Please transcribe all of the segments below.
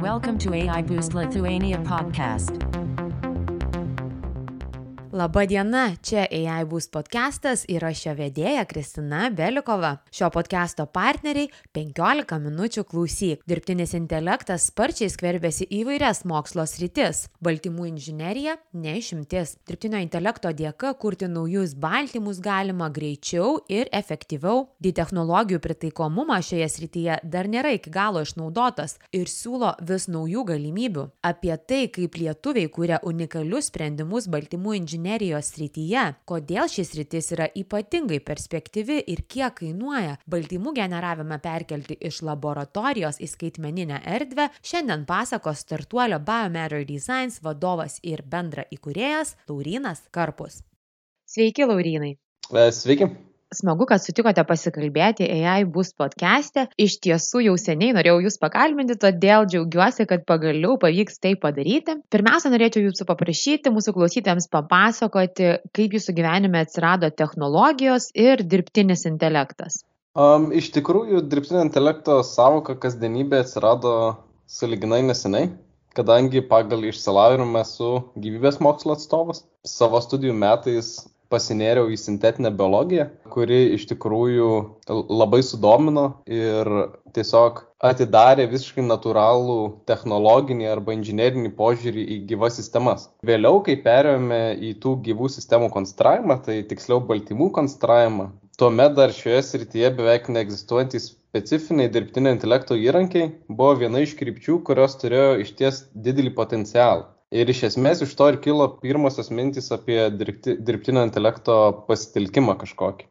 Welcome to AI Boost Lithuania podcast. Labadiena, čia AI Boost podcastas ir aš jo vedėja Kristina Belikova. Šio podcasto partneriai 15 minučių klausyk. Dirbtinis intelektas sparčiai skverbėsi į vairias mokslo sritis. Baltymų inžinierija neišimtis. Dirbtinio intelekto dėka kurti naujus baltymus galima greičiau ir efektyviau. Di technologijų pritaikomumas šioje srityje dar nėra iki galo išnaudotas ir siūlo vis naujų galimybių. Apie tai, kaip lietuviai kūrė unikalius sprendimus baltymų inžinerijoje inžinerijos srityje, kodėl šis rytis yra ypatingai perspektyvi ir kiek kainuoja baltymų generavimą perkelti iš laboratorijos į skaitmeninę erdvę, šiandien pasakos startuolio Biomatter Designs vadovas ir bendra įkūrėjas Laurinas Karpus. Sveiki, Laurinai. E, sveiki smagu, kad sutikote pasikalbėti AI bus podcast'e. Iš tiesų jau seniai norėjau jūs pakalbinti, todėl džiaugiuosi, kad pagaliau pavyks tai padaryti. Pirmiausia, norėčiau jūsų paprašyti mūsų klausytėms papasakoti, kaip jūsų gyvenime atsirado technologijos ir dirbtinis intelektas. Um, iš tikrųjų, dirbtinio intelekto savoka kasdienybė atsirado saliginai neseniai kadangi pagal išsilavinimą esu gyvybės mokslo atstovas. Savo studijų metais pasinėriau į sintetinę biologiją, kuri iš tikrųjų labai sudomino ir tiesiog atidarė visiškai natūralų technologinį arba inžinerinį požiūrį į gyvas sistemas. Vėliau, kai perėjome į tų gyvų sistemų konstravimą, tai tiksliau baltymų konstravimą, tuomet dar šioje srityje beveik neegzistuojantys specifiniai dirbtinio intelekto įrankiai buvo viena iš krypčių, kurios turėjo išties didelį potencialą. Ir iš esmės iš to ir kilo pirmosios mintys apie dirbti, dirbtinio intelekto pasitelkimą kažkokį.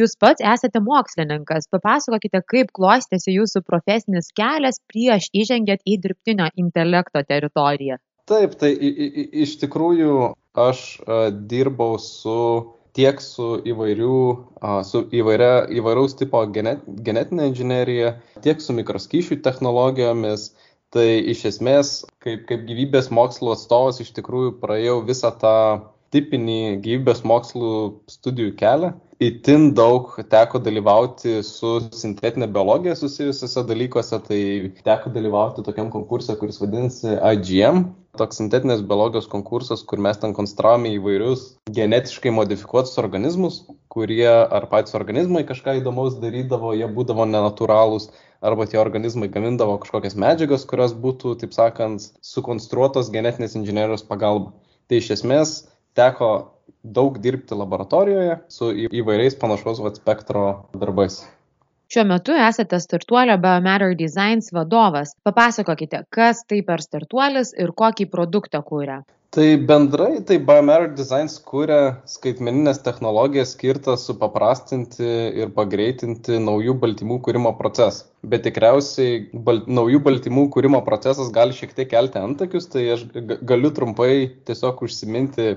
Jūs pats esate mokslininkas. Papasakokite, kaip klostėsi jūsų profesinis kelias prieš įžengėt į dirbtinio intelekto teritoriją. Taip, tai i, i, iš tikrųjų aš a, dirbau su tiek su, įvairių, a, su įvairia, įvairaus tipo genet, genetinė inžinierija, tiek su mikroskyšių technologijomis, Tai iš esmės, kaip, kaip gyvybės mokslo atstovas, iš tikrųjų praėjau visą tą tipinį gyvybės mokslų studijų kelią. Įtin daug teko dalyvauti su sintetinė biologija susijusiuose dalykuose, tai teko dalyvauti tokiam konkursui, kuris vadinasi IGM, toks sintetinės biologijos konkursas, kur mes ten konstravome įvairius genetiškai modifikuotus organizmus, kurie ar patys organizmai kažką įdomaus darydavo, jie būdavo nenatūralūs, arba tie organizmai gamindavo kažkokias medžiagas, kurios būtų, taip sakant, sukonstruotos genetinės inžinierijos pagalba. Tai iš esmės teko daug dirbti laboratorijoje su įvairiais panašaus spektro darbais. Šiuo metu esate startuolio Biomatter Designs vadovas. Papasakokite, kas tai per startuolis ir kokį produktą kūrė. Tai bendrai, tai Biomatter Designs kūrė skaitmeninės technologijas skirtas supaprastinti ir pagreitinti naujų baltymų kūrimo procesą. Bet tikriausiai bal, naujų baltymų kūrimo procesas gali šiek tiek kelti antakius, tai aš galiu trumpai tiesiog užsiminti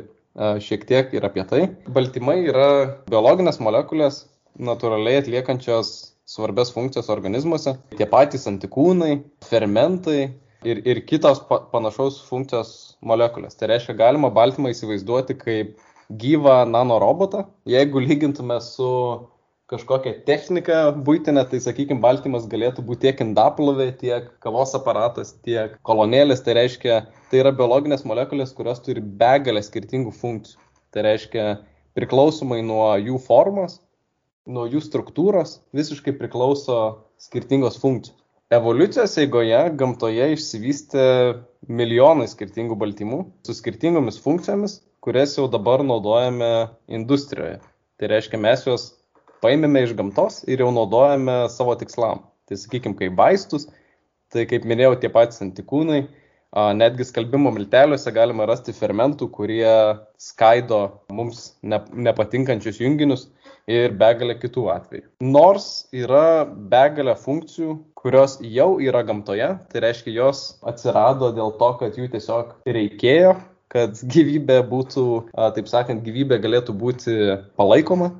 šiek tiek ir apie tai. Baltymai yra biologinės molekulės, natūraliai atliekančios svarbias funkcijas organizmuose. Tie patys antikūnai, fermentai, ir, ir kitos pa, panašaus funkcijos molekulės. Tai reiškia, galima baltymą įsivaizduoti kaip gyvą nanorobotą. Jeigu lygintume su kažkokia technika būtinė, tai sakykime, baltymas galėtų būti tiek indaplovė, tiek kavos aparatas, tiek kolonėlės. Tai reiškia, tai yra biologinės molekulės, kurios turi begalę skirtingų funkcijų. Tai reiškia, priklausomai nuo jų formos, nuo jų struktūros, visiškai priklauso skirtingos funkcijos evoliucijos eigoje gamtoje išsivystė milijonai skirtingų baltymų su skirtingomis funkcijomis, kurias jau dabar naudojame industrijoje. Tai reiškia, mes juos paėmėme iš gamtos ir jau naudojame savo tikslam. Tai sakykime, kaip vaistus, tai kaip minėjau, tie patys antikūnai, netgi skalbimo milteliuose galima rasti fermentų, kurie skaido mums nepatinkančius junginius ir begalę kitų atvejų. Nors yra begalė funkcijų, kurios jau yra gamtoje, tai reiškia, jos atsirado dėl to, kad jų tiesiog reikėjo, kad gyvybė būtų, taip sakant, gyvybė galėtų būti palaikoma.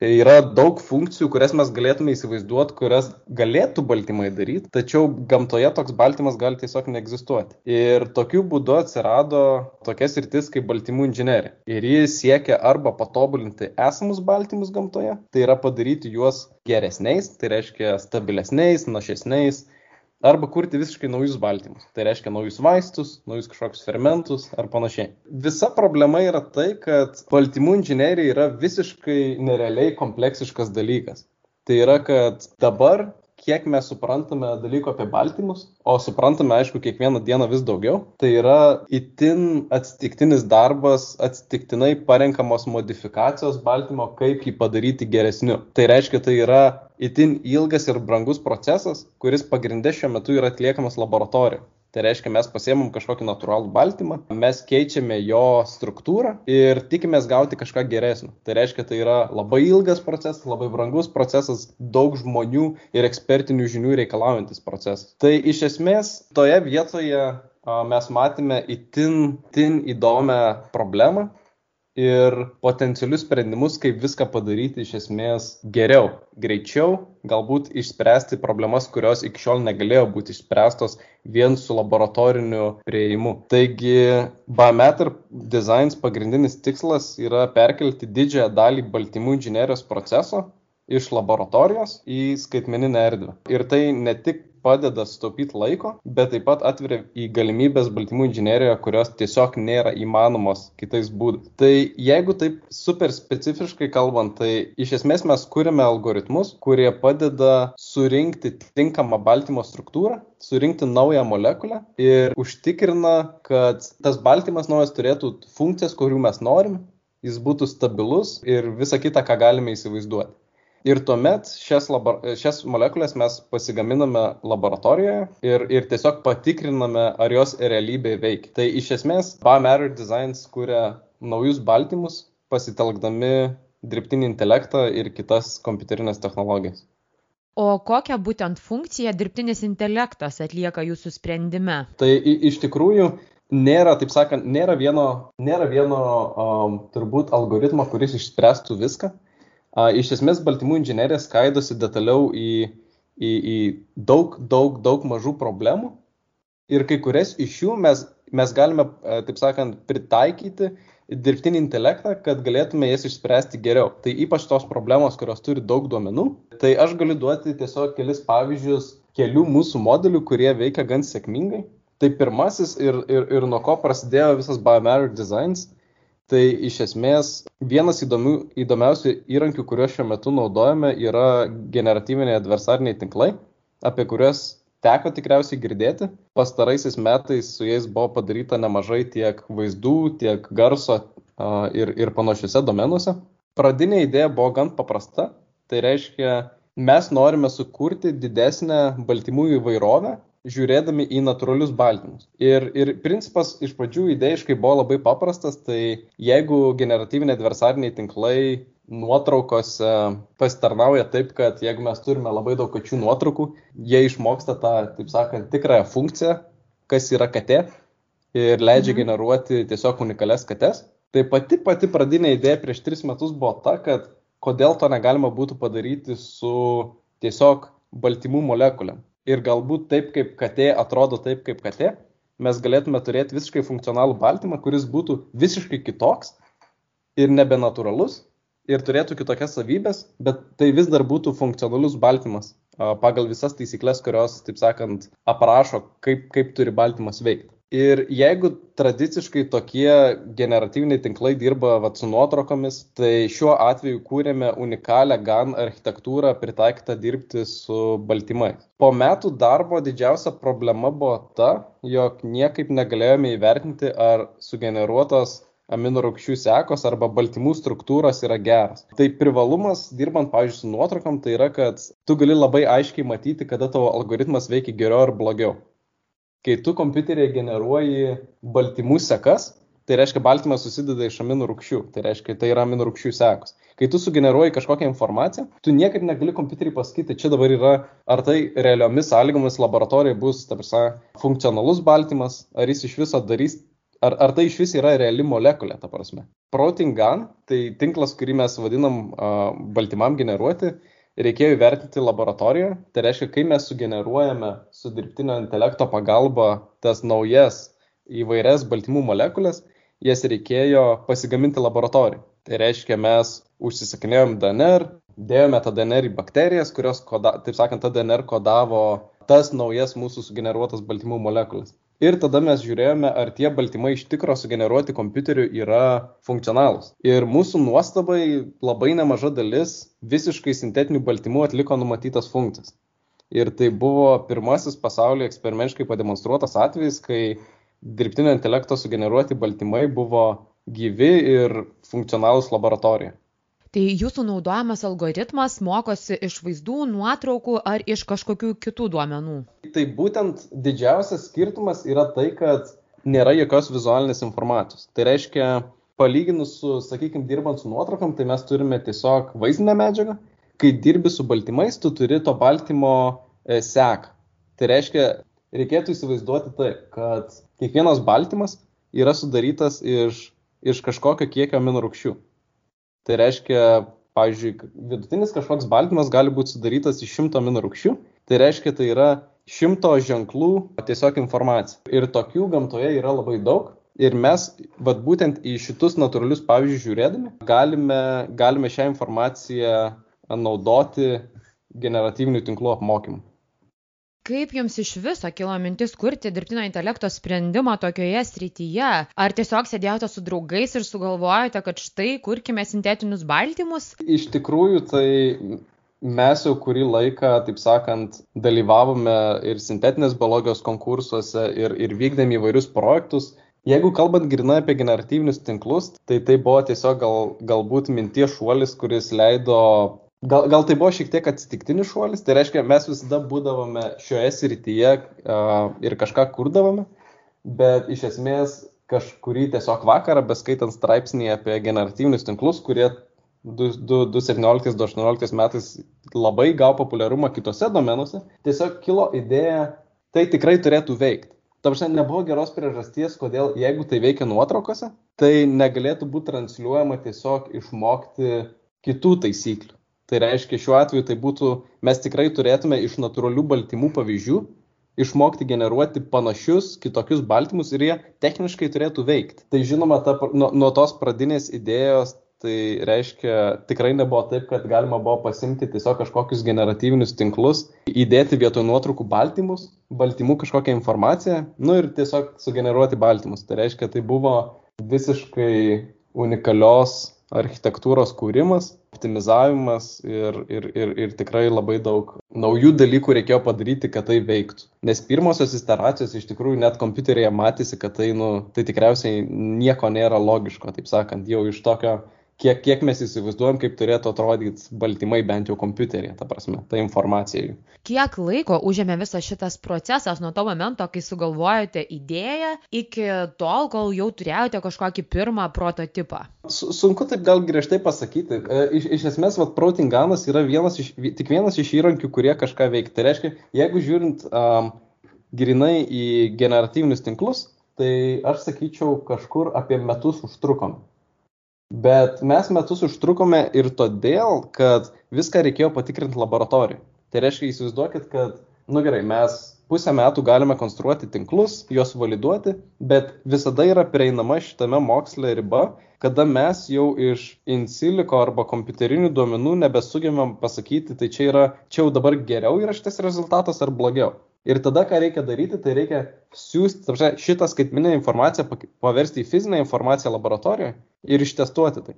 Yra daug funkcijų, kurias mes galėtume įsivaizduoti, kurias galėtų baltymai daryti, tačiau gamtoje toks baltymas gali tiesiog neegzistuoti. Ir tokiu būdu atsirado tokia sritis kaip baltymų inžinierija. Ir jis siekia arba patobulinti esamus baltymus gamtoje, tai yra padaryti juos geresniais, tai reiškia stabilesniais, našesniais, arba kurti visiškai naujus baltymus. Tai reiškia naujus vaistus, naujus kažkokius fermentus ar panašiai. Visa problema yra tai, kad baltymų inžinierija yra visiškai nerealiai kompleksiškas dalykas. Tai yra, kad dabar kiek mes suprantame dalykų apie baltymus, o suprantame, aišku, kiekvieną dieną vis daugiau, tai yra itin atsitiktinis darbas, atsitiktinai parenkamos modifikacijos baltymo, kaip jį padaryti geresniu. Tai reiškia, tai yra itin ilgas ir brangus procesas, kuris pagrindė šiuo metu yra atliekamas laboratorijoje. Tai reiškia, mes pasiemam kažkokį natūralų baltymą, mes keičiame jo struktūrą ir tikimės gauti kažką geresnio. Tai reiškia, tai yra labai ilgas procesas, labai brangus procesas, daug žmonių ir ekspertinių žinių reikalaujantis procesas. Tai iš esmės toje vietoje mes matėme itin, itin įdomią problemą, ir potencialius sprendimus, kaip viską padaryti iš esmės geriau, greičiau, galbūt išspręsti problemas, kurios iki šiol negalėjo būti išspręstos vien su laboratoriniu prieimu. Taigi, Biometer Designs pagrindinis tikslas yra perkelti didžiąją dalį baltymų inžinierijos proceso iš laboratorijos į skaitmeninę erdvę. Ir tai ne tik padeda sutaupyti laiko, bet taip pat atveria į galimybės baltymų inžinerijoje, kurios tiesiog nėra įmanomos kitais būdais. Tai jeigu taip super specifiškai kalbant, tai iš esmės mes kūrėme algoritmus, kurie padeda surinkti tinkamą baltymo struktūrą, surinkti naują molekulę ir užtikrina, kad tas baltymas naujas turėtų funkcijas, kurių mes norime, jis būtų stabilus ir visa kita, ką galime įsivaizduoti. Ir tuomet šias, labor, šias molekulės mes pasigaminame laboratorijoje ir, ir tiesiog patikriname, ar jos realybėje veikia. Tai iš esmės Biomatter Designs kuria naujus baltymus, pasitelkdami dirbtinį intelektą ir kitas kompiuterinės technologijas. O kokią būtent funkciją dirbtinis intelektas atlieka jūsų sprendime? Tai iš tikrųjų nėra, taip sakant, nėra vieno, nėra vieno um, turbūt algoritmo, kuris išspręstų viską. Iš esmės, baltymų inžinierija skaidosi detaliau į, į, į daug, daug, daug mažų problemų ir kai kurias iš jų mes, mes galime, taip sakant, pritaikyti dirbtinį intelektą, kad galėtume jas išspręsti geriau. Tai ypač tos problemos, kurios turi daug duomenų. Tai aš galiu duoti tiesiog kelis pavyzdžius kelių mūsų modelių, kurie veikia gan sėkmingai. Tai pirmasis ir, ir, ir nuo ko prasidėjo visas Biomatter Designs Tai iš esmės vienas įdomių, įdomiausių įrankių, kuriuos šiuo metu naudojame, yra generatyviniai adversariniai tinklai, apie kuriuos teko tikriausiai girdėti. Pastaraisiais metais su jais buvo padaryta nemažai tiek vaizdų, tiek garso ir, ir panašiuose domenuose. Pradinė idėja buvo gan paprasta. Tai reiškia, mes norime sukurti didesnę baltymų įvairovę žiūrėdami į natūralius baltymus. Ir, ir principas iš pradžių idėjiškai buvo labai paprastas, tai jeigu generatyviniai adversariniai tinklai nuotraukose pasitarnauja taip, kad jeigu mes turime labai daug kačių nuotraukų, jie išmoksta tą, taip sakant, tikrąją funkciją, kas yra katė ir leidžia mhm. generuoti tiesiog unikalias kates. Tai pati pati pradinė idėja prieš tris metus buvo ta, kad kodėl to negalima būtų padaryti su tiesiog baltymų molekulėm ir galbūt taip kaip katė atrodo taip kaip katė, mes galėtume turėti visiškai funkcionalų baltymą, kuris būtų visiškai kitoks ir nebenatūralus ir turėtų kitokias savybės, bet tai vis dar būtų funkcionalus baltymas pagal visas taisyklės, kurios, taip sakant, aprašo, kaip, kaip turi baltymas veikti. Ir jeigu tradiciškai tokie generatyviniai tinklai dirba vat, su nuotraukomis, tai šiuo atveju kūrėme unikalią GAN architektūrą pritaikytą dirbti su baltymais. Po metų darbo didžiausia problema buvo ta, jog niekaip negalėjome įvertinti, ar sugeneruotos amino rūgščių sekos arba baltymų struktūros yra geras. Tai privalumas, dirbant, pavyzdžiui, su nuotraukom, tai yra, kad tu gali labai aiškiai matyti, kada tavo algoritmas veikia geriau ar blogiau kai tu kompiuteryje generuoji baltymų sekas, tai reiškia baltymas susideda iš aminų rūkščių, tai reiškia tai yra aminų rūkščių sekos. Kai tu sugeneruoji kažkokią informaciją, tu niekaip negali kompiuterį pasakyti, čia dabar yra, ar tai realiomis sąlygomis laboratorija bus, ta prasme, funkcionalus baltymas, ar jis iš viso darys ar, ar tai iš vis yra reali molekulė, ta prasme. Protein gun, tai tinklas, kurį mes vadinam uh, baltymam generuoti, reikėjo įvertinti laboratorijoje. Tai reiškia, kai mes sugeneruojame su dirbtinio intelekto pagalba tas naujas įvairias baltymų molekulės, jas reikėjo pasigaminti laboratorijoje. Tai reiškia, mes užsisakinėjom DNR, dėjome tą DNR į bakterijas, kurios, koda, taip sakant, tą DNR kodavo tas naujas mūsų sugeneruotas baltymų molekulės. Ir tada mes žiūrėjome, ar tie baltymai iš tikro sugeneruoti kompiuteriu yra funkcionalūs. Ir mūsų nuostabai labai nemaža dalis visiškai sintetinių baltymų atliko numatytas funkcijas. Ir tai buvo pirmasis pasaulyje eksperimentiškai pademonstruotas atvejis, kai dirbtinio intelekto sugeneruoti baltymai buvo gyvi ir funkcionalūs laboratorijoje. Tai jūsų naudojamas algoritmas mokosi iš vaizdų, nuotraukų ar iš kažkokių kitų duomenų? Tai būtent didžiausias skirtumas yra tai, kad nėra jokios vizualinės informacijos. Tai reiškia, palyginus su, sakykime, dirbant su nuotraukom, tai mes turime tiesiog vaizdinę medžiagą. Kai dirbi su baltymais, tu turi to baltymo e, seką. Tai reiškia, reikėtų įsivaizduoti taip, kad kiekvienas baltymas yra sudarytas iš, iš kažkokio kiekio aminorūkščių. Tai reiškia, pavyzdžiui, vidutinis kažkoks baltymas gali būti sudarytas iš šimto aminorūkščių. Tai reiškia, tai yra šimto ženklų tiesiog informacija. Ir tokių gamtoje yra labai daug. Ir mes, vad būtent į šitus natūralius pavyzdžius žiūrėdami, galime, galime šią informaciją naudoti generatyvinių tinklų apmokymui kaip jums iš viso kilo mintis kurti dirbtinio intelekto sprendimą tokioje srityje ar tiesiog sėdėjote su draugais ir sugalvojote kad štai kurkime sintetinius baltymus iš tikrųjų tai mes jau kurį laiką, taip sakant, dalyvavome ir sintetinės biologijos konkursuose ir, ir vykdėm įvairius projektus. Jeigu kalbant grinai apie generatyvinius tinklus, tai tai buvo tiesiog gal, galbūt minties šuolis, kuris leido Gal, gal tai buvo šiek tiek atsitiktinis šuolis, tai reiškia, mes visada būdavome šioje srityje uh, ir kažką kurdavome, bet iš esmės kažkurį tiesiog vakarą, beskaitant straipsnį apie generatyvinius tinklus, kurie 2017-2018 metais labai gavo populiarumą kitose domenuose, tiesiog kilo idėja, tai tikrai turėtų veikti. Šiandien nebuvo geros priežasties, kodėl jeigu tai veikia nuotraukose, tai negalėtų būti transliuojama tiesiog išmokti kitų taisyklių. Tai reiškia, šiuo atveju tai būtų, mes tikrai turėtume iš natūralių baltymų pavyzdžių išmokti generuoti panašius kitokius baltymus ir jie techniškai turėtų veikti. Tai žinoma, ta, nuo, nuo tos pradinės idėjos tai reiškia, tikrai nebuvo taip, kad galima buvo pasimti tiesiog kažkokius generatyvinius tinklus, įdėti vietoj nuotraukų baltymus, baltymų kažkokią informaciją, nu ir tiesiog sugeneruoti baltymus. Tai reiškia, tai buvo visiškai unikalios architektūros kūrimas, optimizavimas ir, ir, ir, ir tikrai labai daug naujų dalykų reikėjo padaryti, kad tai veiktų. Nes pirmosios iteracijos iš tikrųjų net kompiuteryje matėsi, kad tai, nu, tai tikriausiai nieko nėra logiško, taip sakant, jau iš tokio kiek, kiek mes įsivaizduojam, kaip turėtų atrodyti baltymai bent jau kompiuteryje, ta prasme, ta informacija. Kiek laiko užėmė visas šitas procesas nuo to momento, kai sugalvojote idėją, iki tol, kol jau turėjote kažkokį pirmą prototipą? Sunku taip gal griežtai pasakyti. E, iš, iš esmės, vat, protinganas yra vienas iš, tik vienas iš įrankių, kurie kažką veikia. Tai reiškia, jeigu žiūrint um, grinai į generatyvinius tinklus, tai aš sakyčiau, kažkur apie metus užtrukom. Bet mes metus užtrukome ir todėl, kad viską reikėjo patikrinti laboratorijoje. Tai reiškia, įsivaizduokit, kad, nu gerai, mes pusę metų galime konstruoti tinklus, juos validuoti, bet visada yra prieinama šitame moksle riba, kada mes jau iš in silico arba kompiuterinių duomenų nebesugebam pasakyti, tai čia yra, čia jau dabar geriau yra šitas rezultatas ar blogiau. Ir tada, ką reikia daryti, tai reikia siūsti, tarpšia, šitą skaitminę informaciją paversti į fizinę informaciją laboratorijoje ir ištestuoti tai.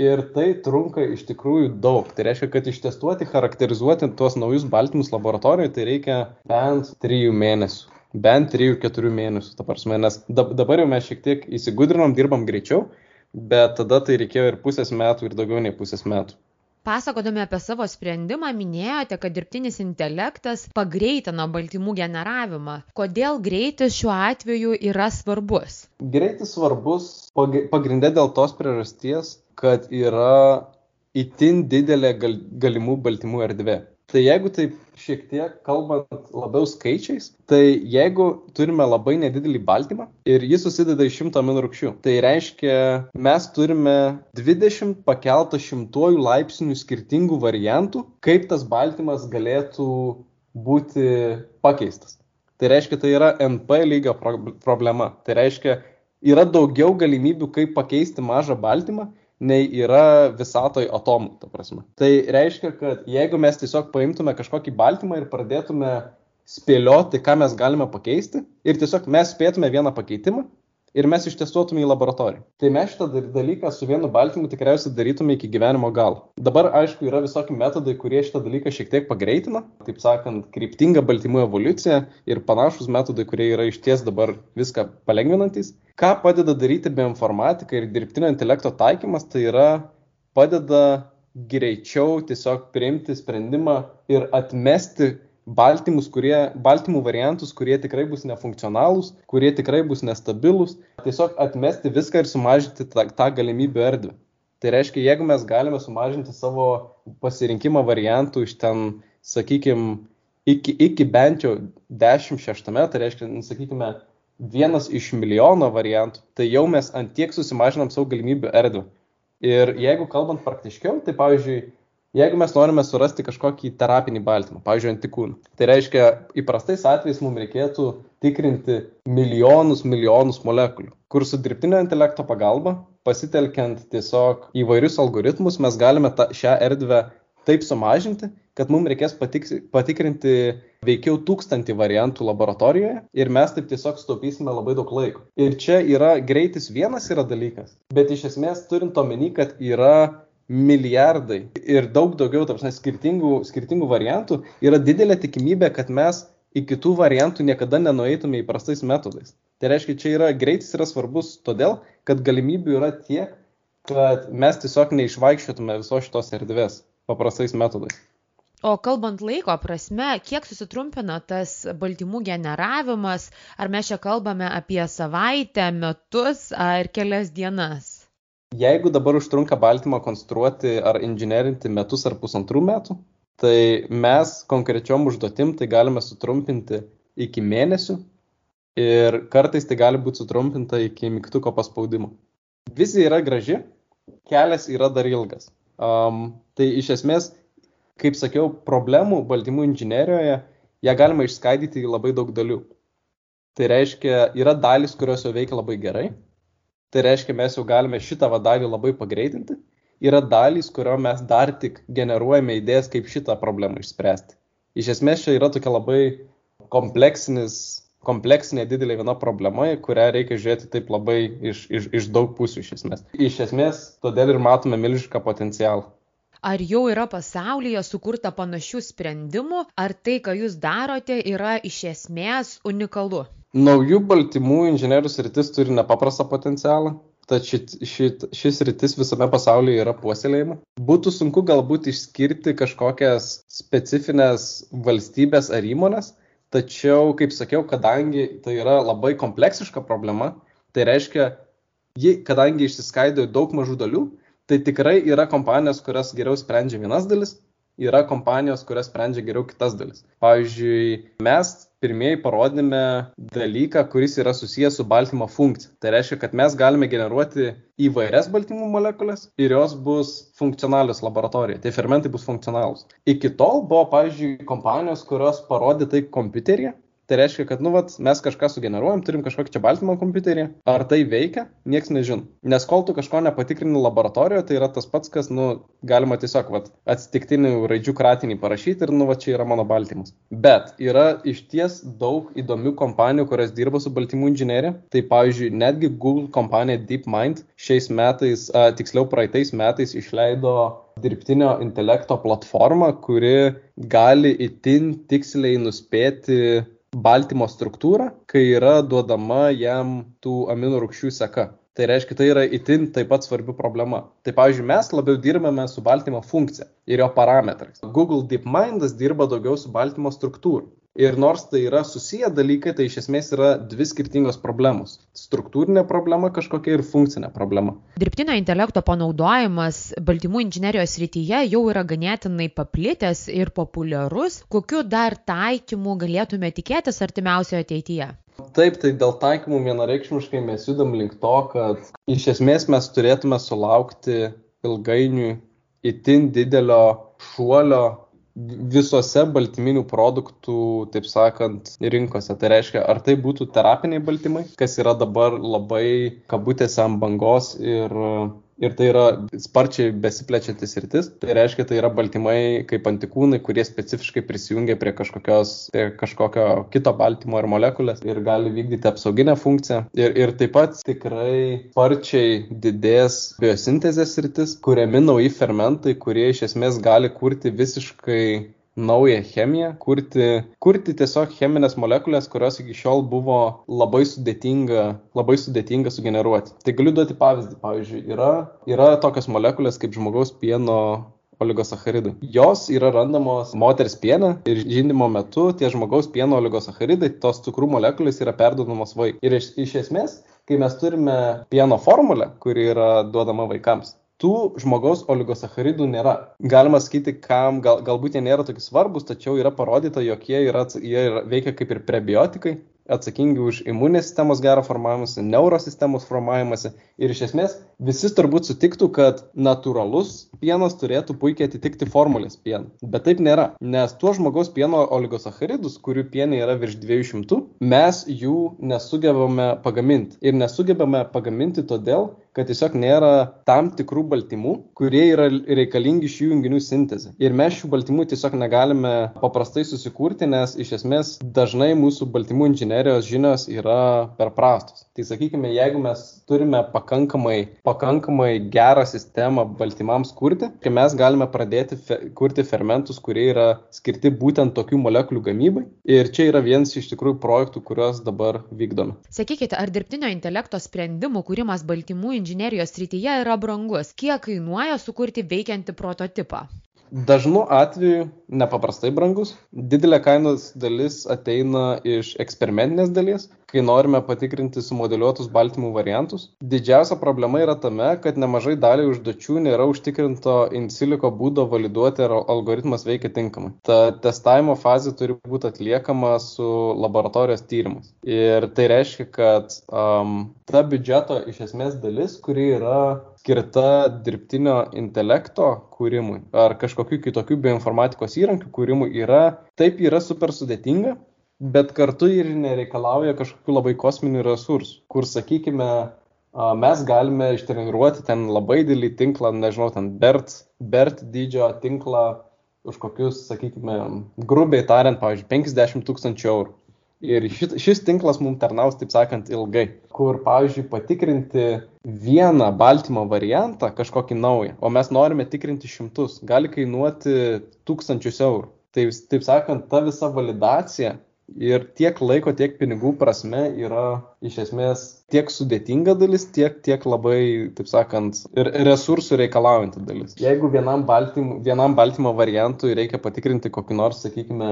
Ir tai trunka iš tikrųjų daug. Tai reiškia, kad ištestuoti, charakterizuoti tuos naujus baltymus laboratorijoje, tai reikia bent 3 mėnesių. Bent 3-4 mėnesių, ta prasme, nes dabar jau mes šiek tiek įsigudrinom, dirbam greičiau, bet tada tai reikėjo ir pusės metų, ir daugiau nei pusės metų. Pasakodami apie savo sprendimą minėjote, kad dirbtinis intelektas pagreitina baltymų generavimą. Kodėl greitis šiuo atveju yra svarbus? Greitis svarbus pagrindė dėl tos priežasties, kad yra itin didelė gal, galimų baltymų erdvė. Tai jeigu taip šiek tiek kalbant labiau skaičiais, tai jeigu turime labai nedidelį baltymą ir jis susideda iš 100 aminų rūgščių, tai reiškia, mes turime 20 pakeltą šimtuojų laipsnių skirtingų variantų, kaip tas baltymas galėtų būti pakeistas. Tai reiškia, tai yra NP lygio problema. Tai reiškia, yra daugiau galimybių, kaip pakeisti mažą baltymą nei yra visatoj atomų, ta prasme. Tai reiškia, kad jeigu mes tiesiog paimtume kažkokį baltymą ir pradėtume spėlioti, ką mes galime pakeisti, ir tiesiog mes spėtume vieną pakeitimą, ir mes ištestuotume į laboratoriją. Tai mes šitą dalyką su vienu baltymu tikriausiai darytume iki gyvenimo galo. Dabar, aišku, yra visokie metodai, kurie šitą dalyką šiek tiek pagreitina, taip sakant, kryptinga baltymų evoliucija ir panašus metodai, kurie yra išties dabar viską palengvinantis. Ką padeda daryti bioinformatika ir dirbtinio intelekto taikymas, tai yra padeda greičiau tiesiog priimti sprendimą ir atmesti baltymus, kurie, baltymų variantus, kurie tikrai bus nefunkcionalūs, kurie tikrai bus nestabilūs, tiesiog atmesti viską ir sumažinti tą, tą galimybių erdvę. Tai reiškia, jeigu mes galime sumažinti savo pasirinkimo variantų iš ten, sakykime, iki, iki bent jau 10-6, tai reiškia, nu, sakykime, vienas iš milijono variantų, tai jau mes antiek susimažinam savo galimybių erdvę. Ir jeigu kalbant praktiškiau, tai pavyzdžiui, Jeigu mes norime surasti kažkokį terapinį baltymą, pavyzdžiui, antikūną, tai reiškia, įprastais atvejais mums reikėtų tikrinti milijonus, milijonus molekulių, kur su dirbtinio intelekto pagalba, pasitelkiant tiesiog įvairius algoritmus, mes galime ta, šią erdvę taip sumažinti, kad mums reikės patik, patikrinti veikiau tūkstantį variantų laboratorijoje ir mes taip tiesiog sutaupysime labai daug laiko. Ir čia yra greitis vienas yra dalykas, bet iš esmės turint omeny, kad yra milijardai ir daug daugiau, tarp skirtingų, skirtingų variantų, yra didelė tikimybė, kad mes iki tų variantų niekada nenueitume įprastais metodais. Tai reiškia, čia yra greitis yra svarbus todėl, kad galimybių yra tiek, kad mes tiesiog neišvaikščiotume visos šitos erdvės paprastais metodais. O kalbant laiko prasme, kiek susitrumpina tas baltymų generavimas, ar mes čia kalbame apie savaitę, metus ar kelias dienas? Jeigu dabar užtrunka baltymą konstruoti ar inžinerinti metus ar pusantrų metų, tai mes konkrečiom užduotim tai galime sutrumpinti iki mėnesių ir kartais tai gali būti sutrumpinta iki mygtuko paspaudimo. Vizija yra graži, kelias yra dar ilgas. Um, tai iš esmės, kaip sakiau, problemų baltymų inžinerijoje ją galima išskaidyti į labai daug dalių. Tai reiškia, yra dalis, kurios jau veikia labai gerai, Tai reiškia, mes jau galime šitą vadalį labai pagreitinti. Yra dalys, kurio mes dar tik generuojame idėjas, kaip šitą problemą išspręsti. Iš esmės čia yra tokia labai kompleksinė didelė viena problema, kurią reikia žiūrėti taip labai iš, iš, iš daug pusių iš esmės. Iš esmės, todėl ir matome milžišką potencialą. Ar jau yra pasaulyje sukurta panašių sprendimų, ar tai, ką jūs darote, yra iš esmės unikalu? Naujų baltymų inžinierių sritis turi nepaprastą potencialą, tad šit, šit, šis rytis visame pasaulyje yra puoselėjama. Būtų sunku galbūt išskirti kažkokias specifines valstybės ar įmonės, tačiau, kaip sakiau, kadangi tai yra labai kompleksiška problema, tai reiškia, ji, kadangi išsiskaido į daug mažų dalių, tai tikrai yra kompanijos, kurios geriau sprendžia vienas dalis, yra kompanijos, kurios sprendžia geriau kitas dalis. Pavyzdžiui, mes pirmieji parodėme dalyką, kuris yra susijęs su baltymo funkcija. Tai reiškia, kad mes galime generuoti įvairias baltymų molekulės ir jos bus funkcionalios laboratorijoje. Tie fermentai bus funkcionalūs. Iki tol buvo, pavyzdžiui, kompanijos, kurios parodė tai kompiuteryje Tai reiškia, kad, nu, vat, mes kažką sugeneruojam, turim kažkokį čia baltymą kompiuterį. Ar tai veikia, nieks nežino. Nes kol tu kažko nepatikrini laboratorijoje, tai yra tas pats, kas, nu, galima tiesiog, vat, atsitiktinių raidžių kratinį parašyti ir, nu, va, čia yra mano baltymas. Bet yra iš ties daug įdomių kompanijų, kurios dirba su baltymų inžinierija. Tai, pavyzdžiui, netgi Google kompanija DeepMind šiais metais, a, tiksliau praeitais metais išleido dirbtinio intelekto platformą, kuri gali itin tiksliai nuspėti baltymo struktūrą, kai yra duodama jam tų aminų rūgščių seka. Tai reiškia, tai yra itin taip pat svarbi problema. Tai pavyzdžiui, mes labiau dirbame su baltymo funkcija ir jo parametrais. Google DeepMindas dirba daugiau su baltymo struktūra. Ir nors tai yra susiję dalykai, tai iš esmės yra dvi skirtingos problemos. Struktūrinė problema kažkokia ir funkcinė problema. Dirbtinio intelekto panaudojimas baltymų inžinerijos rytyje jau yra ganėtinai paplitęs ir populiarus. Kokiu dar taikymu galėtume tikėtis artimiausioje ateityje? Taip, tai dėl taikymų vienareikšmiškai mes judam link to, kad iš esmės mes turėtume sulaukti ilgainiui itin didelio šuolio visose baltyminių produktų, taip sakant, rinkose. Tai reiškia, ar tai būtų terapiniai baltymai, kas yra dabar labai kabutėse ant bangos ir ir tai yra sparčiai besiplečiantis rytis. Tai reiškia, tai yra baltymai kaip antikūnai, kurie specifiškai prisijungia prie, prie kažkokio kito baltymo ir molekulės ir gali vykdyti apsauginę funkciją. Ir, ir taip pat tikrai sparčiai didės biosintezės rytis, kuriami nauji fermentai, kurie iš esmės gali kurti visiškai naują chemiją, kurti, kurti tiesiog cheminės molekulės, kurios iki šiol buvo labai sudėtinga, labai sudėtinga sugeneruoti. Tai galiu duoti pavyzdį. Pavyzdžiui, yra, yra tokios molekulės kaip žmogaus pieno oligosacharidai. Jos yra randamos moters piene ir žindimo metu tie žmogaus pieno oligosacharidai, tos cukrų molekulės yra perdodamos vaikui. Ir iš, iš esmės, kai mes turime pieno formulę, kuri yra duodama vaikams, tų žmogaus oligosacharidų nėra. Galima sakyti, kam gal, galbūt jie nėra tokie svarbus, tačiau yra parodyta, jog jie, yra, jie yra, veikia kaip ir prebiotikai, atsakingi už imuninės sistemos gerą formavimąsi, neurosistemos formavimąsi. Ir iš esmės visi turbūt sutiktų, kad natūralus pienas turėtų puikiai atitikti formulės pieną. Bet taip nėra, nes tuo žmogaus pieno oligosacharidus, kurių pienė yra virš 200, mes jų nesugebame pagaminti. Ir nesugebame pagaminti todėl, kad tiesiog nėra tam tikrų baltymų, kurie yra reikalingi šių junginių sintezė. Ir mes šių baltymų tiesiog negalime paprastai susikurti, nes iš esmės dažnai mūsų baltymų inžinerijos žinios yra per prastos. Tai sakykime, jeigu mes turime pakankamai, pakankamai gerą sistemą baltymams kurti, tai mes galime pradėti fe, kurti fermentus, kurie yra skirti būtent tokių molekulių gamybai. Ir čia yra vienas iš tikrųjų projektų, kuriuos dabar vykdome. Sakykite, ar dirbtinio intelekto sprendimų kūrimas baltymų inžinerijos srityje yra brangus? Kiek kainuoja sukurti veikiantį prototipą? Dažnu atveju nepaprastai brangus. Didelė kainos dalis ateina iš eksperimentinės dalies, kai norime patikrinti sumodeliuotus baltymų variantus. Didžiausia problema yra tame, kad nemažai daliai užduočių nėra užtikrinto in silico būdo validuoti, ar algoritmas veikia tinkamai. Ta testavimo fazė turi būti atliekama su laboratorijos tyrimais. Ir tai reiškia, kad um, ta biudžeto iš esmės dalis, kuri yra skirta dirbtinio intelekto kūrimui ar kažkokiu kitokiu bioinformatikos įrankiu kūrimui, yra taip yra super sudėtinga, bet kartu ir nereikalauja kažkokių labai kosminių resursų, kur, sakykime, mes galime ištreniruoti ten labai didelį tinklą, nežinau, ten BERT, BERT dydžio tinklą už kokius, sakykime, grubiai tariant, pavyzdžiui, 50 tūkstančių eurų. Ir šit, šis tinklas mums tarnaus, taip sakant, ilgai, kur, pavyzdžiui, patikrinti vieną baltymo variantą, kažkokį naują, o mes norime tikrinti šimtus, gali kainuoti tūkstančius eurų. Tai, taip sakant, ta visa validacija ir tiek laiko, tiek pinigų prasme yra iš esmės tiek sudėtinga dalis, tiek, tiek labai, taip sakant, ir resursų reikalaujanti dalis. Jeigu vienam, baltym, vienam baltymo variantui reikia patikrinti kokį nors, sakykime,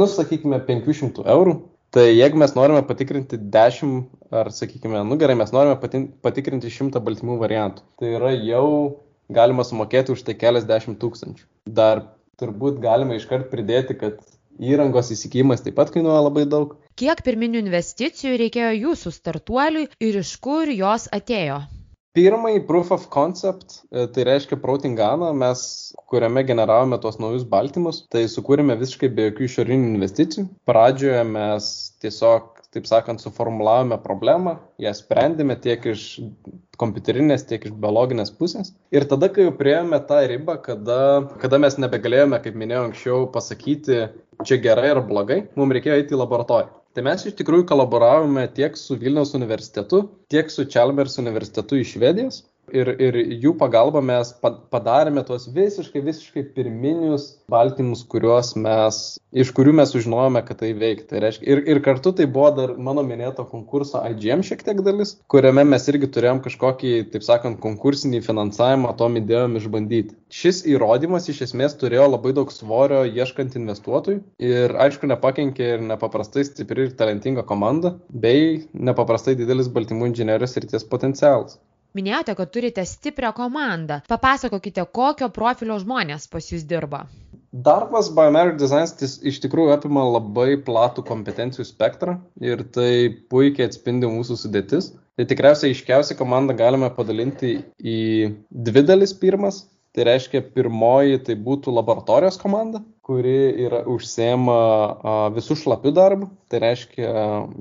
nu, sakykime, 500 eurų, tai jeigu mes norime patikrinti 10 ar, sakykime, nu gerai, mes norime patikrinti 100 baltymų variantų, tai yra jau galima sumokėti už tai keliasdešimt tūkstančių. Dar turbūt galima iškart pridėti, kad įrangos įsigijimas taip pat kainuoja labai daug. Kiek pirminių investicijų reikėjo jūsų startuoliui ir iš kur jos atėjo? Pirmąjį proof of concept, e, tai reiškia protinganą, mes kuriame generavome tuos naujus baltymus, tai sukūrėme visiškai be jokių išorinių investicijų. Pradžioje mes tiesiog, taip sakant, suformulavome problemą, ją sprendėme tiek iš kompiuterinės, tiek iš biologinės pusės. Ir tada, kai jau prieėjome tą ribą, kada, kada mes nebegalėjome, kaip minėjau anksčiau, pasakyti, čia gerai ar blogai, mums reikėjo eiti į laboratoriją. Tai mes iš tikrųjų kolaboravome tiek su Vilniaus universitetu, tiek su Chalmers universitetu iš Švedijos. Ir, ir jų pagalba mes padarėme tuos visiškai, visiškai pirminius baltymus, mes, iš kurių mes sužinojome, kad tai veikia. Tai reiškia, ir, ir kartu tai buvo dar mano minėto konkurso IGM šiek tiek dalis, kuriame mes irgi turėjom kažkokį, taip sakant, konkursinį finansavimą tom idėjom išbandyti. Šis įrodymas iš esmės turėjo labai daug svorio ieškant investuotojų ir aišku nepakenkė ir nepaprastai stipri ir talentinga komanda, bei nepaprastai didelis baltymų inžinierijos ir ties potencialas. Minėjote, kad turite stiprią komandą. Papasakokite, kokio profilio žmonės pas jūs dirba. Darbas Biomeric Designs iš tikrųjų apima labai platų kompetencijų spektrą ir tai puikiai atspindi mūsų sudėtis. Tai tikriausiai iškiausiai komandą galime padalinti į dvi dalis pirmas. Tai reiškia, pirmoji tai būtų laboratorijos komanda, kuri yra užsiema visų šlapių darbų, tai reiškia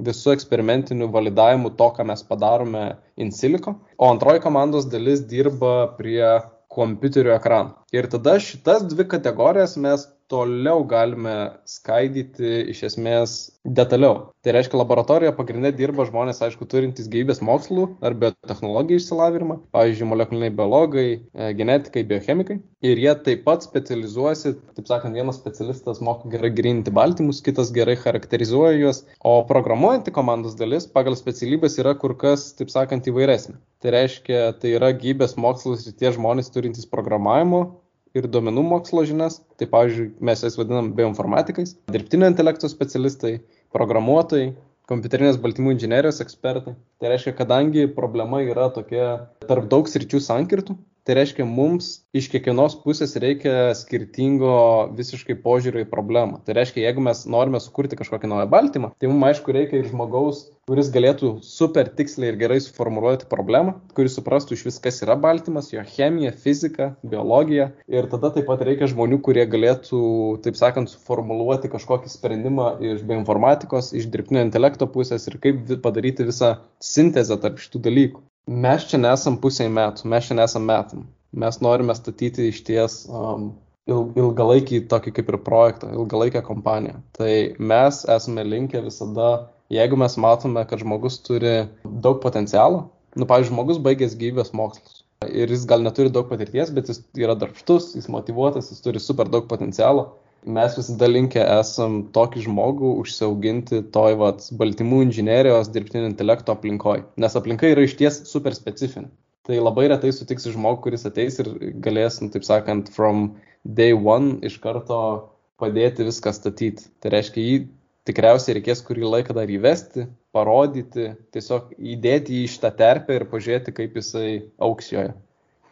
visų eksperimentinių validavimų to, ką mes padarome in silico, o antroji komandos dalis dirba prie kompiuterio ekranų. Ir tada šitas dvi kategorijas mes toliau galime skaidyti iš esmės detaliau. Tai reiškia, laboratorijoje pagrindė dirba žmonės, aišku, turintys gyvybės mokslų ar biotehnologijų išsilavinimą, pavyzdžiui, molekuliniai biologai, e, genetikai, biochemikai. Ir jie taip pat specializuojasi, taip sakant, vienas specialistas moka gerai grinti baltymus, kitas gerai charakterizuoja juos, o programuojanti komandos dalis pagal specialybės yra kur kas, taip sakant, įvairesnė. Tai reiškia, tai yra gyvybės mokslus ir tie žmonės turintys programavimo ir duomenų mokslo žinias, tai pavyzdžiui, mes jas vadinam bioinformatikais, dirbtinio intelekto specialistai, programuotojai, kompiuterinės baltymų inžinerijos ekspertai. Tai reiškia, kadangi problema yra tokia tarp daug sričių sankirtų, Tai reiškia, mums iš kiekvienos pusės reikia skirtingo visiškai požiūrio į problemą. Tai reiškia, jeigu mes norime sukurti kažkokį naują baltymą, tai mums aišku reikia ir žmogaus, kuris galėtų super tiksliai ir gerai suformuoluoti problemą, kuris suprastų iš vis, kas yra baltymas, jo chemija, fizika, biologija. Ir tada taip pat reikia žmonių, kurie galėtų, taip sakant, suformuoluoti kažkokį sprendimą iš bioinformatikos, iš dirbtinio intelekto pusės ir kaip padaryti visą sintezę tarp šitų dalykų mes čia nesam pusiai metų, mes čia nesam metam. Mes norime statyti iš ties um, ilgalaikį tokį kaip ir projektą, ilgalaikę kompaniją. Tai mes esame linkę visada, jeigu mes matome, kad žmogus turi daug potencialo, nu, pavyzdžiui, žmogus baigęs gyvybės mokslus. Ir jis gal neturi daug patirties, bet jis yra darbštus, jis motivuotas, jis turi super daug potencialo mes visada linkę esam tokį žmogų užsiauginti toj vat baltymų inžinerijos dirbtinio intelekto aplinkoj, nes aplinka yra išties super specifinė. Tai labai retai sutiksi žmogų, kuris ateis ir galės, nu, taip sakant, from day one iš karto padėti viską statyti. Tai reiškia, jį tikriausiai reikės kurį laiką dar įvesti, parodyti, tiesiog įdėti į šitą terpę ir pažiūrėti, kaip jisai auks joje.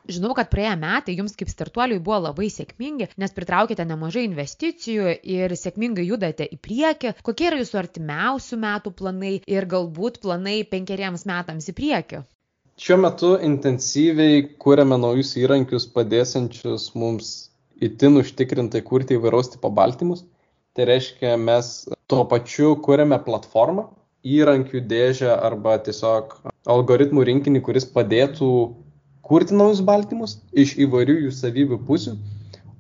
Žinau, kad praėję metai jums kaip startuoliui buvo labai sėkmingi, nes pritraukėte nemažai investicijų ir sėkmingai judate į priekį. Kokie yra jūsų artimiausių metų planai ir galbūt planai penkeriems metams į priekį? Šiuo metu intensyviai kūrėme naujus įrankius padėsiančius mums itin užtikrintai kurti įvairaus tipo baltymus. Tai reiškia, mes tuo pačiu kūrėme platformą, įrankių dėžę arba tiesiog algoritmų rinkinį, kuris padėtų kurti naujus baltymus iš įvairių jų savybių pusių,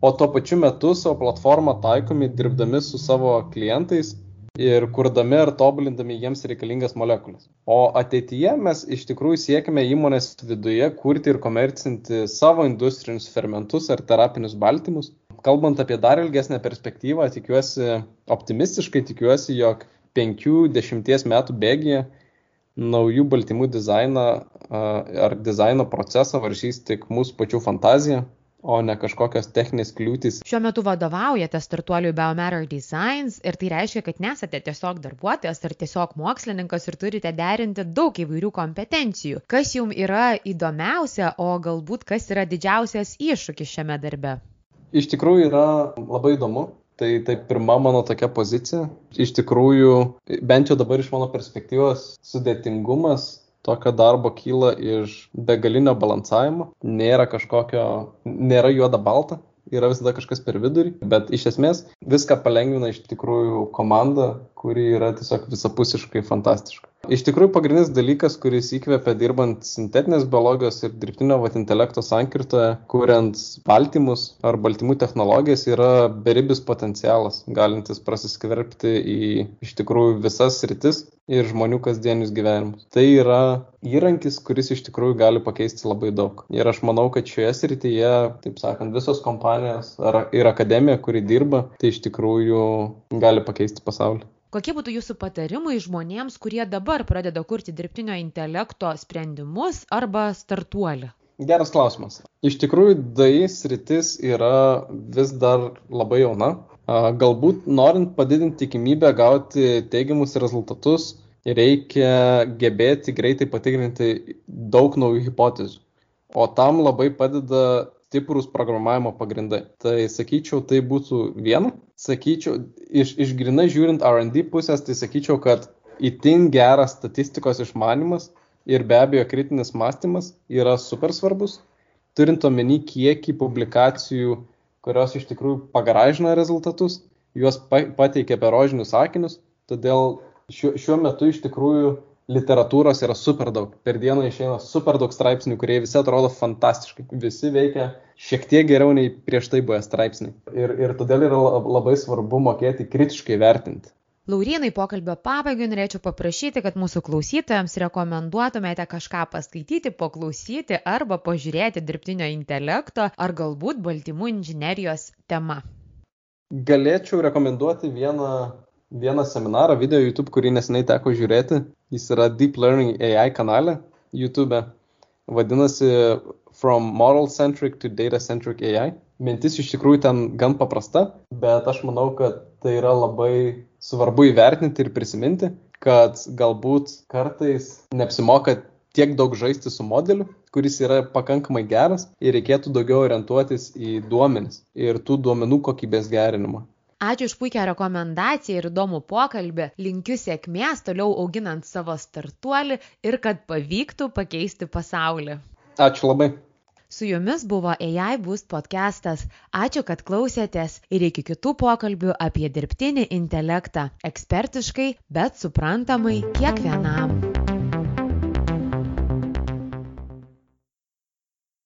o tuo pačiu metu savo platformą taikomi dirbdami su savo klientais ir kurdami ar tobulindami jiems reikalingas molekulės. O ateityje mes iš tikrųjų siekime įmonės viduje kurti ir komercinti savo industrinius fermentus ar terapinius baltymus. Kalbant apie dar ilgesnę perspektyvą, tikiuosi, optimistiškai tikiuosi, jog 5-10 metų bėgyje naujų baltymų dizainą ar dizaino procesą varžys tik mūsų pačių fantazija, o ne kažkokios techninės kliūtis. Šiuo metu vadovaujate startuoliui Biomatter Designs ir tai reiškia, kad nesate tiesiog darbuotojas ar tiesiog mokslininkas ir turite derinti daug įvairių kompetencijų. Kas jums yra įdomiausia, o galbūt kas yra didžiausias iššūkis šiame darbe? Iš tikrųjų yra labai įdomu, Tai tai pirma mano tokia pozicija. Iš tikrųjų, bent jau dabar iš mano perspektyvos, sudėtingumas tokio darbo kyla iš begalinio balansavimo. Nėra kažkokio, nėra juoda balta, yra visada kažkas per vidurį, bet iš esmės viską palengvina iš tikrųjų komanda, kuri yra tiesiog visapusiškai fantastiška. Iš tikrųjų, pagrindinis dalykas, kuris įkvėpia dirbant sintetinės biologijos ir dirbtinio vat, intelekto sankirtoje, kuriant baltymus ar baltymų technologijas, yra beribis potencialas, galintis prasiskverbti į iš tikrųjų visas sritis ir žmonių kasdienius gyvenimus. Tai yra įrankis, kuris iš tikrųjų gali pakeisti labai daug. Ir aš manau, kad šioje srityje, taip sakant, visos kompanijos ar, ir akademija, kuri dirba, tai iš tikrųjų gali pakeisti pasaulį. Kokie būtų jūsų patarimai žmonėms, kurie dabar pradeda kurti dirbtinio intelekto sprendimus arba startuolį? Geras klausimas. Iš tikrųjų, DAI sritis yra vis dar labai jauna. Galbūt norint padidinti tikimybę gauti teigiamus rezultatus, reikia gebėti greitai patikrinti daug naujų hipotezių. O tam labai padeda stiprūs programavimo pagrindai. Tai sakyčiau, tai būtų viena. Sakyčiau, iš, iš grinai žiūrint RD pusės, tai sakyčiau, kad itin geras statistikos išmanimas ir be abejo kritinis mąstymas yra super svarbus, turint omeny kiekį publikacijų, kurios iš tikrųjų pagaražina rezultatus, juos pateikia per rožinius sakinius, todėl šiuo, šiuo metu iš tikrųjų literatūros yra super daug. Per dieną išeina super daug straipsnių, kurie visi atrodo fantastiškai. Visi veikia šiek tiek geriau nei prieš tai buvę straipsniai. Ir, ir todėl yra labai svarbu mokėti kritiškai vertinti. Laurynai, pokalbio pabaigai norėčiau paprašyti, kad mūsų klausytojams rekomenduotumėte kažką paskaityti, paklausyti arba pažiūrėti dirbtinio intelekto ar galbūt baltymų inžinerijos tema. Galėčiau rekomenduoti vieną vieną seminarą, video YouTube, kurį nesenai teko žiūrėti. Jis yra Deep Learning AI kanale YouTube. Vadinasi From Model Centric to Data Centric AI. Mintis iš tikrųjų ten gan paprasta, bet aš manau, kad tai yra labai svarbu įvertinti ir prisiminti, kad galbūt kartais neapsimoka tiek daug žaisti su modeliu, kuris yra pakankamai geras ir reikėtų daugiau orientuotis į duomenis ir tų duomenų kokybės gerinimą. Ačiū už puikią rekomendaciją ir įdomų pokalbį. Linkiu sėkmės toliau auginant savo startuolį ir kad pavyktų pakeisti pasaulį. Ačiū labai. Su jumis buvo AI Boost podcastas. Ačiū, kad klausėtės ir iki kitų pokalbių apie dirbtinį intelektą. Ekspertiškai, bet suprantamai kiekvienam.